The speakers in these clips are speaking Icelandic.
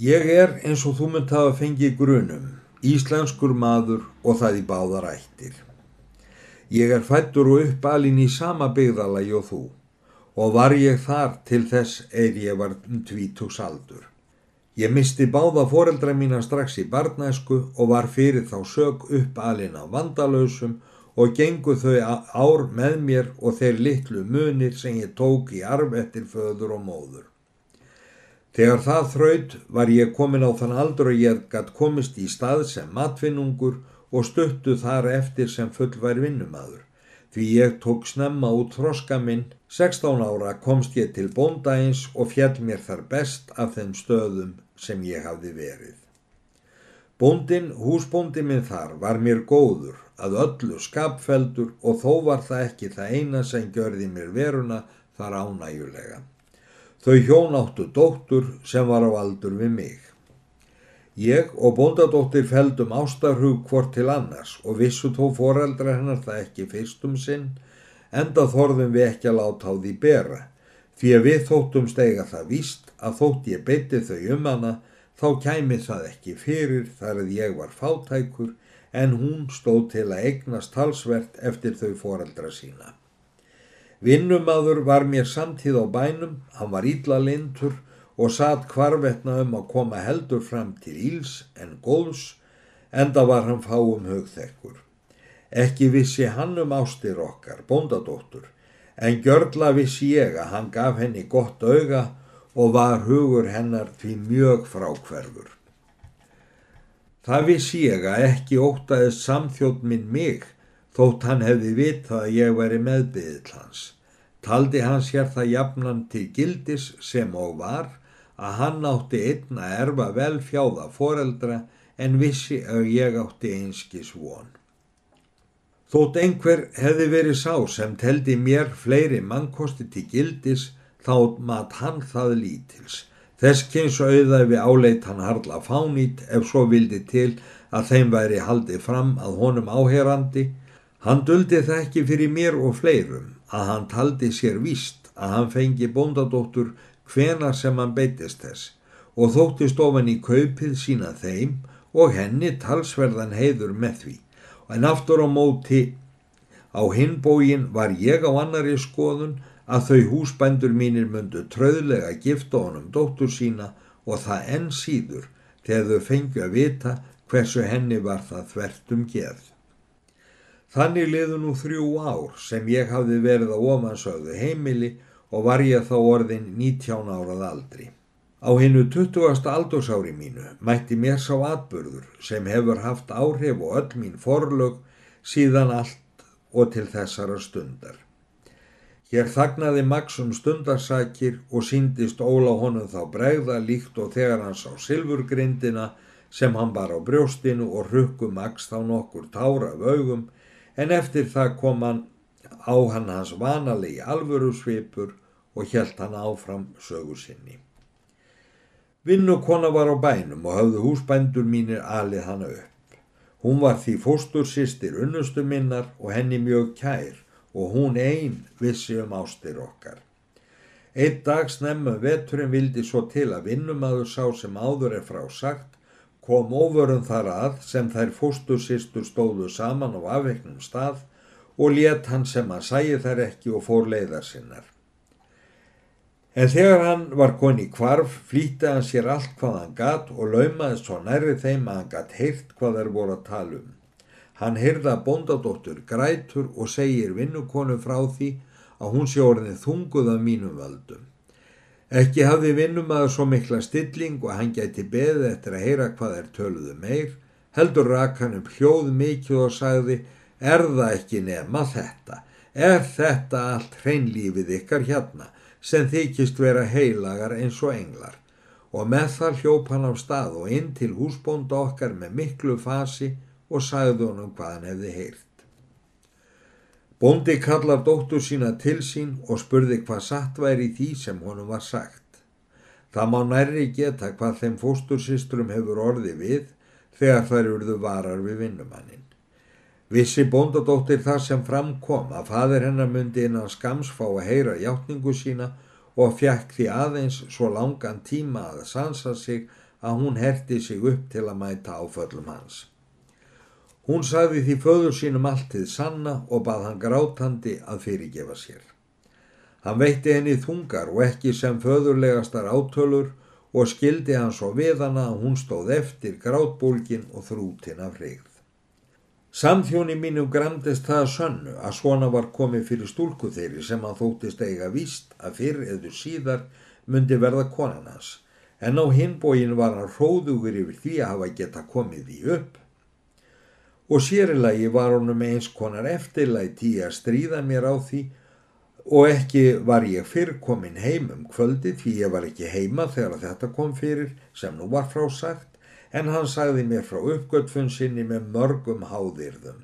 Ég er eins og þú mynd hafa fengið grunum, íslenskur maður og það í báðar ættir. Ég er fættur og uppalinn í sama byggðalagi og þú og var ég þar til þess eir ég var um tvítugs aldur. Ég misti báða foreldra mína strax í barnæsku og var fyrir þá sög uppalinn á vandalösum og gengu þau ár með mér og þeir litlu munir sem ég tók í arf eftir föður og móður. Þegar það þraut var ég komin á þann aldur og ég gætt komist í stað sem matfinnungur og stuttu þar eftir sem fullvær vinnumadur. Því ég tók snemma út þroska minn, 16 ára komst ég til bóndægins og fjall mér þar best af þeim stöðum sem ég hafði verið. Bóndin, húsbóndi minn þar, var mér góður, að öllu skapfeldur og þó var það ekki það eina sem gjörði mér veruna þar ánægulega. Þau hjón áttu dóttur sem var á aldur við mig. Ég og bóndadóttir feldum ástarhug hvort til annars og vissu þó foreldra hennar það ekki fyrstum sinn, enda þorðum við ekki að láta á því bera, því að við þóttum steiga það víst að þótt ég beiti þau um hana, þá kæmi það ekki fyrir þar að ég var fátækur en hún stóð til að eignast talsvert eftir þau foreldra sína. Vinnumadur var mér samtíð á bænum, hann var ítla lindur og satt kvarvetna um að koma heldur fram til íls en góðs, enda var hann fáum hugþekkur. Ekki vissi hann um ástir okkar, bóndadóttur, en gjörla vissi ég að hann gaf henni gott auga og var hugur hennar því mjög frákverfur. Það vissi ég að ekki ótaðist samþjótt minn mig, þótt hann hefði vitað að ég væri meðbyðill hans. Taldi hann sér það jafnan til gildis sem og var að hann átti einn að erfa vel fjáða foreldra en vissi að ég átti einskis von. Þótt einhver hefði verið sá sem teldi mér fleiri mannkosti til gildis þá mat hann það lítils. Þess kynns auðaði við áleit hann harla fánít ef svo vildi til að þeim væri haldið fram að honum áherandi. Hann duldi það ekki fyrir mér og fleirum að hann taldi sér víst að hann fengi bóndadóttur hvena sem hann beitist þess og þóttist ofan í kaupið sína þeim og henni talsverðan heiður með því. En aftur á móti á hinbógin var ég á annari skoðun að þau húsbændur mínir myndu tröðlega gifta honum dóttur sína og það enn síður þegar þau fengju að vita hversu henni var það þvert um geð. Þannig liðu nú þrjú ár sem ég hafði verið á ofansögðu heimili og var ég þá orðin 19 árað aldri. Á hennu 20. aldursári mínu mætti mér sá atbyrður sem hefur haft áhrif og öll mín forlög síðan allt og til þessara stundar. Hér þagnaði Max um stundarsakir og síndist Óla honum þá bregða líkt og þegar hann sá silfurgrindina sem hann bar á brjóstinu og rukku Max þá nokkur tára augum en eftir það kom hann á hann hans vanalegi alvöru svipur og hjælt hann áfram sögu sinni. Vinnukona var á bænum og hafðu húsbændur mínir alið hana upp. Hún var því fóstursistir unnustu minnar og henni mjög kær og hún einn vissi um ástir okkar. Eitt dag snemma veturinn vildi svo til að vinnumadur sá sem áður er frá sagt kom óvörun þar að sem þær fóstursistur stóðu saman á afveiknum stað og let hann sem að sæi þær ekki og fór leiðar sinnar. En þegar hann var koni kvarf flýtti hann sér allt hvað hann gatt og laumaðist svo nærri þeim að hann gatt heyrt hvað þær voru að tala um. Hann heyrða bondadóttur grætur og segir vinnukonu frá því að hún sé orðin þunguð af mínum völdum. Ekki hafði vinnumæður svo mikla stilling og hann gæti beðið eftir að heyra hvað er töluðu meir, heldur rak hann upp hljóð mikið og sagði, er það ekki nema þetta? Er þetta allt hreinlífið ykkar hérna sem þykist vera heilagar eins og englar? Og með það hljóp hann á stað og inn til húsbónda okkar með miklu fasi og sagði honum hvað hann hefði heyrt. Bóndi kallar dóttur sína til sín og spurði hvað satt væri í því sem honum var sagt. Það má nærri geta hvað þeim fóstursistrum hefur orði við þegar þær urðu varar við vinnumannin. Vissi bóndadóttir það sem framkom að fadir hennar myndi innan skamsfá að heyra hjáttningu sína og fjekk því aðeins svo langan tíma að sansa sig að hún herti sig upp til að mæta áföllum hans. Hún sagði því föður sínum alltið sanna og bað hann grátandi að fyrirgefa sér. Hann veitti henni þungar og ekki sem föðurlegastar átölur og skildi hann svo við hana að hún stóð eftir grátbólkin og þrútin af hrigð. Samþjóni mínu gramdist það sönnu að svona var komið fyrir stúlku þeirri sem hann þóttist eiga víst að fyrr eður síðar myndi verða konan hans, en á hinbógin var hann hróðugur yfir því að hafa geta komið því upp. Og sérilagi var honum eins konar eftirlæti að stríða mér á því og ekki var ég fyrr komin heim um kvöldi því ég var ekki heima þegar þetta kom fyrir sem nú var frásagt en hann sagði mér frá uppgötfun sinni með mörgum háðirðum.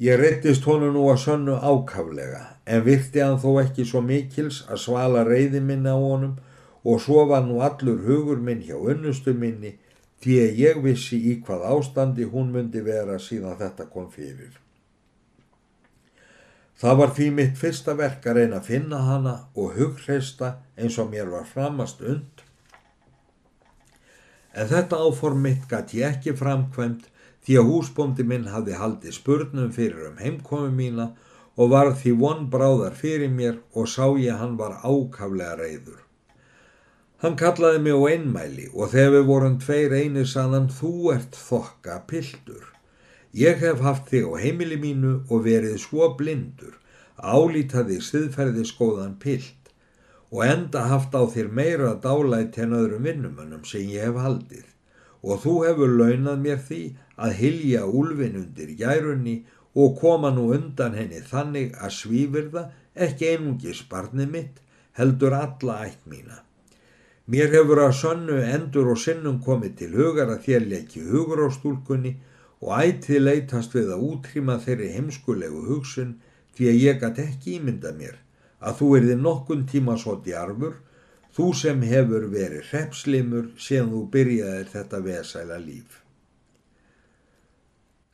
Ég reyttist honu nú að sönnu ákaflega en virti hann þó ekki svo mikils að svala reyði minna á honum og svo var nú allur hugur minn hjá unnustu minni því að ég vissi í hvað ástandi hún myndi vera síðan þetta kom fyrir. Það var því mitt fyrsta verk að reyna að finna hana og hugreista eins og mér var framast und En þetta áform mitt gæti ég ekki framkvæmt því að húsbóndi minn hafði haldið spurnum fyrir um heimkomi mína og var því von bráðar fyrir mér og sá ég hann var ákaflega reyður. Hann kallaði mig á einmæli og þegar við vorum tveir einir saðan þú ert þokka pildur. Ég hef haft þig á heimili mínu og verið svo blindur, álítaði siðferði skóðan pild og enda haft á þér meira dálætt en öðrum vinnumönnum sem ég hef haldið og þú hefur launað mér því að hilja úlfin undir gærunni og koma nú undan henni þannig að svífirða ekki einungis barnið mitt heldur alla ætt mína. Mér hefur að sönnu endur og sinnum komið til hugar að þér leiki hugur á stúlkunni og ættið leytast við að útrýma þeirri heimskulegu hugsun því að ég gæti ekki ímynda mér að þú erði nokkun tíma svo djarfur, þú sem hefur verið hrepslimur síðan þú byrjaðir þetta vesæla líf.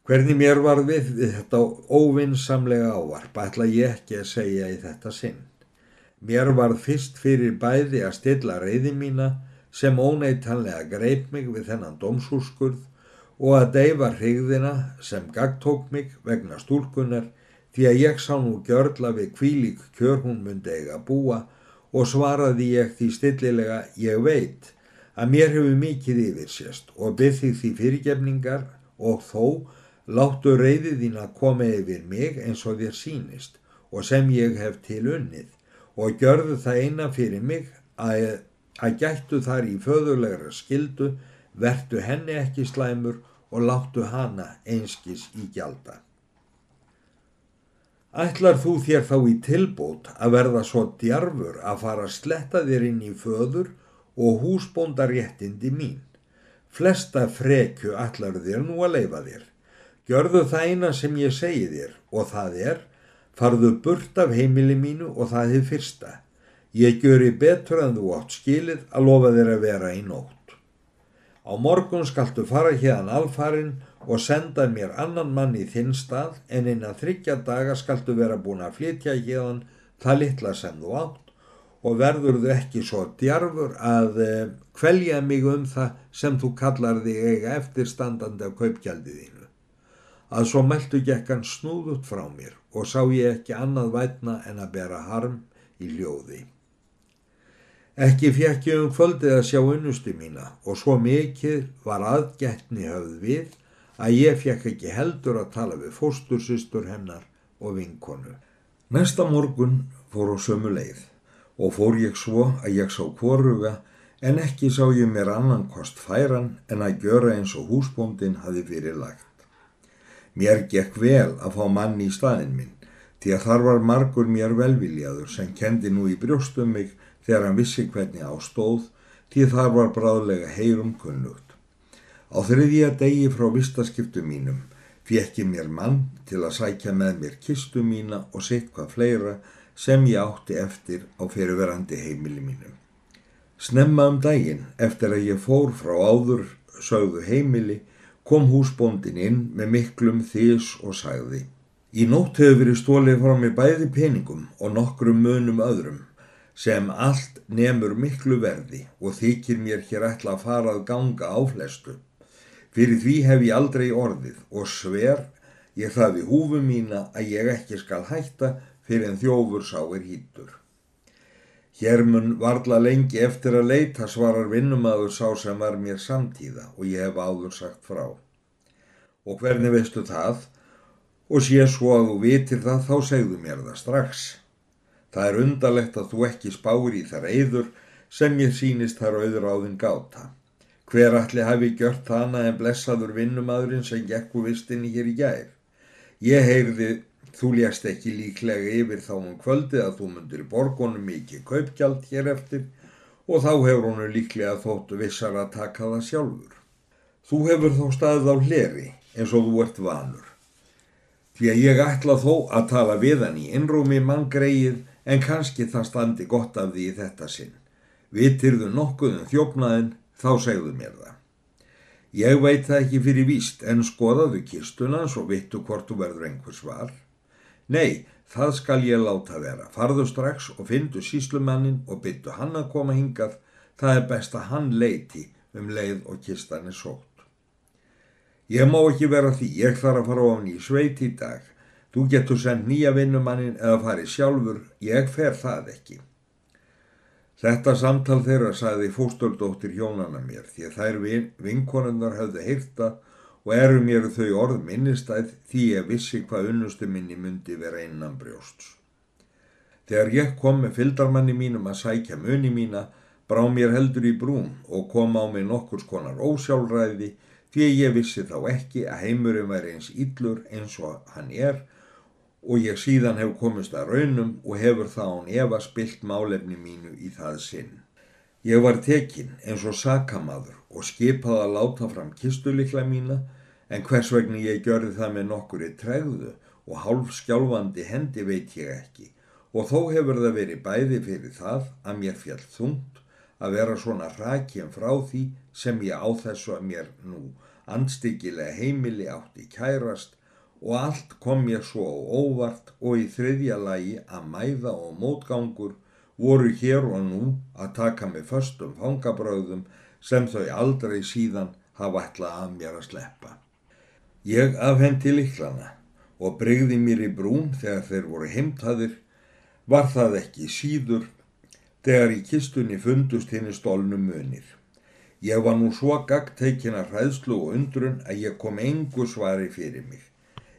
Hvernig mér var við þetta óvinnsamlega ávarp ætla ég ekki að segja í þetta sinn. Mér var fyrst fyrir bæði að stilla reyði mína sem óneitanlega greip mig við þennan domsúrskurð og að deyfa hrigðina sem gagtók mig vegna stúlkunar því að ég sá nú gjörla við kvílík kjör hún myndi eiga búa og svaraði ég því stillilega ég veit að mér hefur mikið yfir sérst og byrði því fyrirgefningar og þó láttu reyðið þín að koma yfir mig eins og þér sínist og sem ég hef til unnið og gjörðu það eina fyrir mig að, að gættu þar í föðulegra skildu, vertu henni ekki slæmur og láttu hana einskis í gjalda. Ætlar þú þér þá í tilbót að verða svo djarfur að fara að sletta þér inn í föður og húsbóndaréttindi mín. Flesta frekju ætlar þér nú að leifa þér. Gjörðu það eina sem ég segi þér og það er, farðu burt af heimili mínu og það er fyrsta. Ég gjöri betur en þú átt skilið að lofa þér að vera í nótt. Á morgun skaltu fara hérðan alfarin og senda mér annan mann í þinn stað en innan þryggja daga skaltu vera búin að flytja hérðan það litla sem þú átt og verður þú ekki svo djarfur að kvelja eh, mig um það sem þú kallar þig eiga eftirstandandi af kaupgjaldið þínu. Að svo meldu gekkan snúðut frá mér og sá ég ekki annað vætna en að bera harm í hljóði. Ekki fjekk ég um kvöldið að sjá unnustu mína og svo mikið var aðgætni höfð við að ég fekk ekki heldur að tala við fóstursistur hennar og vinkonu. Næsta morgun fór á sömu leið og fór ég svo að ég sá kvoruga en ekki sá ég mér annan kost færan en að gjöra eins og húsbóndin hafi fyrir lagt. Mér gekk vel að fá mann í staðin minn því að þar var margur mér velviljaður sem kendi nú í brjóstum mig þegar hann vissi hvernig ástóð því þar var bráðlega heyrum kunnugt. Á þriðja degi frá vistaskiptu mínum fjekki mér mann til að sækja með mér kistu mína og sitt hvað fleira sem ég átti eftir á fyrirverandi heimili mínum. Snemma um daginn eftir að ég fór frá áður sögðu heimili kom húsbóndin inn með miklum þís og sagði Í nótt hefur verið stólið frá mig bæði peningum og nokkrum munum öðrum sem allt nemur miklu verði og þykir mér hér ætla að fara að ganga á flestu. Fyrir því hef ég aldrei orðið og sver ég það við húfu mína að ég ekki skal hætta fyrir en þjófur sá er hýttur. Hér mun varla lengi eftir að leita svarar vinnumadur sá sem var mér samtíða og ég hef áður sagt frá. Og hvernig veistu það? Og sé svo að þú vitir það þá segðu mér það strax. Það er undarlegt að þú ekki spáir í þar eyður sem ég sínist þar auður áðin gáta. Hver allir hafi gjört hana en blessaður vinnumadurinn sem gekku vistinni hér í gær. Ég heyrði, þú lést ekki líklega yfir þá um kvöldi að þú myndir í borgonum mikið kaupgjald hér eftir og þá hefur honu líklega þóttu vissar að taka það sjálfur. Þú hefur þó staðið á hleri eins og þú ert vanur. Því að ég ætla þó að tala við hann í innrúmi mann greið en kannski það standi gott af því í þetta sinn. Vitirðu nokkuðum þjófnaðin, þá segðu mér það. Ég veit það ekki fyrir víst, en skoðaðu kistunans og vittu hvort þú verður einhvers var. Nei, það skal ég láta vera. Farðu strax og fyndu síslumannin og byttu hann að koma hingað. Það er best að hann leiti um leið og kistan er sótt. Ég má ekki vera því, ég þarf að fara ofn í sveit í dag. Þú getur sendt nýja vinnumannin eða farið sjálfur, ég fer það ekki. Þetta samtal þeirra sagði fóstordóttir hjónana mér því að þær vin, vinkonunnar höfðu heyrta og eru mér þau orð minnistæð því ég vissi hvað unnustu minni myndi vera innan brjósts. Þegar ég kom með fyldarmanni mínum að sækja muni mína, brá mér heldur í brún og kom á mig nokkurs konar ósjálfræði því ég vissi þá ekki að heimurinn væri eins yllur eins og hann er og ég síðan hef komist að raunum og hefur þá án Eva spilt málefni mínu í það sinn. Ég var tekinn eins og sakamadur og skipað að láta fram kistulikla mína en hvers vegna ég gjörði það með nokkur í tregðu og hálf skjálfandi hendi veit ég ekki og þó hefur það verið bæði fyrir það að mér fjall þungt að vera svona rakjum frá því sem ég á þessu að mér nú andstyggilega heimili átti kærast og allt kom mér svo á óvart og í þriðja lagi að mæða og mótgangur voru hér og nú að taka mig föstum fangabröðum sem þau aldrei síðan hafa ætlað að mér að sleppa. Ég afhendi liklana og breyði mér í brún þegar þeir voru heimtaðir, var það ekki síður þegar í kistunni fundust henni stólnum munir. Ég var nú svo gagteikina hræðslu og undrun að ég kom engu svari fyrir mig.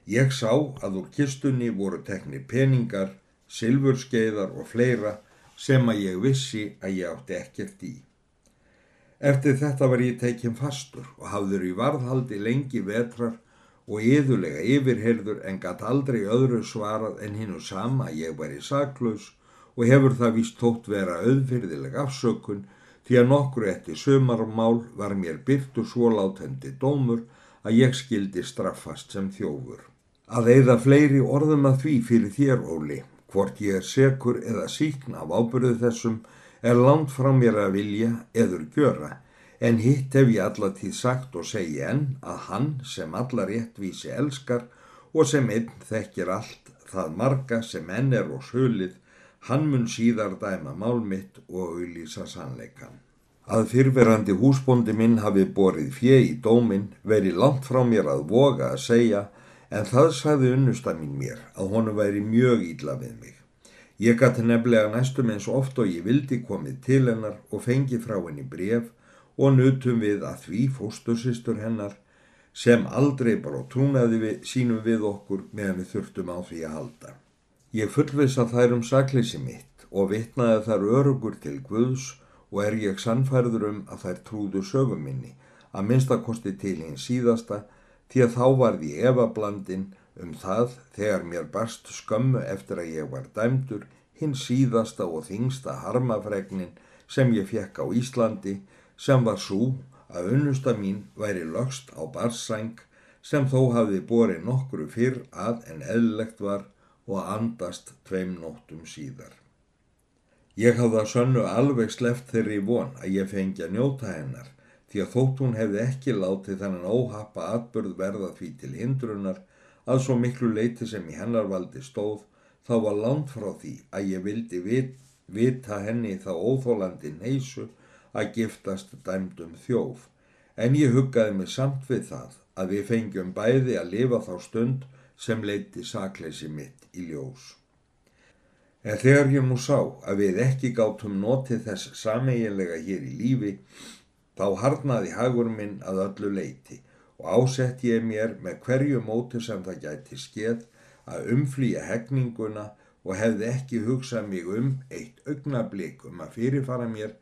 Ég sá að úr kistunni voru teknir peningar, silfurskeiðar og fleira sem að ég vissi að ég átti ekkert í. Eftir þetta var ég tekinn fastur og hafður í varðhaldi lengi vetrar og yðurlega yfirherður en gatt aldrei öðru svarað en hinnu sama að ég væri saklaus og hefur það vist tótt vera auðfyrðileg afsökun því að nokkru eftir sömarmál var mér byrtu svo látendi dómur að ég skildi straffast sem þjófur. Að eigða fleiri orðum að því fyrir þér, Óli, hvort ég er sekur eða síkn af ábyrðu þessum, er langt frá mér að vilja eður gjöra, en hitt hef ég allatíð sagt og segi enn að hann sem allar réttvísi elskar og sem einn þekkir allt það marga sem enn er og sölið, hann mun síðar dæma málmitt og auðlýsa sannleikan. Að fyrverandi húsbóndi minn hafi borið fjö í dóminn veri langt frá mér að voga að segja en það sagði unnusta mín mér að honu væri mjög ídla við mig. Ég gæti nefnilega næstum eins oft og ég vildi komið til hennar og fengi frá henni bref og nutum við að því fóstursistur hennar sem aldrei bara trúnaði við, sínum við okkur meðan við þurftum á því að halda. Ég fullvisa þær um sakleysi mitt og vitnaði þar örugur til Guðs og er ég sannfærður um að þær trúðu söguminni að minnstakosti til hinn síðasta því að þá varði efablandin um það þegar mér barst skömmu eftir að ég var dæmdur hinn síðasta og þingsta harmafregnin sem ég fekk á Íslandi sem var svo að unnusta mín væri lögst á barsæng sem þó hafði borið nokkru fyrr að en eðlegt var og andast tveim nóttum síðar. Ég hafði að sönnu alveg sleft þeirri von að ég fengi að njóta hennar því að þótt hún hefði ekki látið þannig óhappa atbörð verða því til hindrunar að svo miklu leiti sem í hennar valdi stóð þá var langt frá því að ég vildi vit, vita henni þá óþólandi neysu að giftast dæmdum þjóf, en ég huggaði mig samt við það að við fengjum bæði að lifa þá stund sem leiti sakleysi mitt í ljós. En þegar ég nú sá að við ekki gátum notið þess sameiginlega hér í lífi, þá harnaði hagur minn að öllu leiti og ásett ég mér með hverju móti sem það gæti skeð að umflýja hegninguna og hefði ekki hugsað mig um eitt augnablík um að fyrirfara mér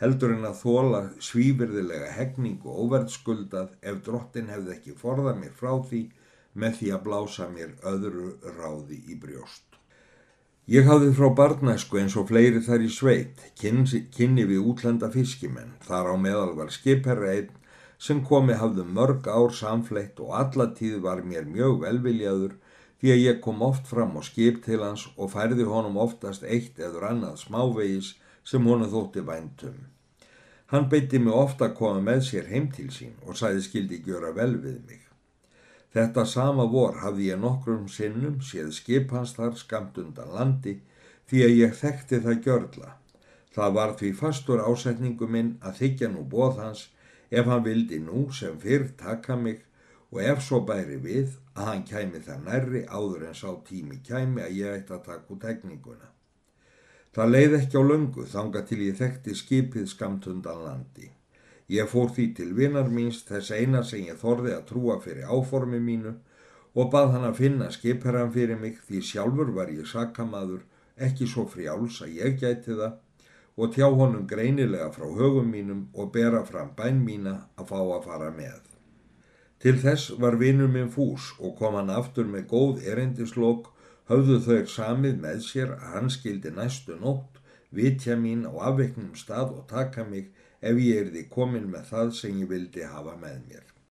heldur en að þóla svífyrðilega hegning og óverðskuldað ef drottin hefði ekki forðað mér frá því með því að blása mér öðru ráði í brjóst. Ég hafði frá barnæsku eins og fleiri þar í sveit, kynni, við útlenda fiskimenn, þar á meðal var skipherra einn sem komi hafðu mörg ár samfleitt og allatíð var mér mjög velviljaður því að ég kom oft fram á skip til hans og færði honum oftast eitt eður annað smávegis sem honu þótti væntum. Hann beitti mig ofta að koma með sér heim til sín og sæði skildi gjöra vel við mig. Þetta sama vor hafði ég nokkrum sinnum séð skip hans þar skamt undan landi því að ég þekkti það gjörla. Það var því fastur ásetningu minn að þykja nú bóð hans ef hann vildi nú sem fyrr taka mig og ef svo bæri við að hann kæmi það nærri áður en sá tími kæmi að ég ætti að taka út tekninguna. Það leið ekki á löngu þanga til ég þekkti skipið skamt undan landi. Ég fór því til vinnar míns þess eina sem ég þorði að trúa fyrir áformi mínu og bað hann að finna skipherran fyrir mig því sjálfur var ég sakamaður, ekki svo frjáls að ég gæti það og tjá honum greinilega frá högum mínum og bera fram bæn mína að fá að fara með. Til þess var vinnur minn fús og kom hann aftur með góð erendislokk, höfðu þau samið með sér að hann skildi næstu nótt, vitja mín á afveiknum stað og taka mig ef ég erði komin með það sem ég vildi hafa með mér.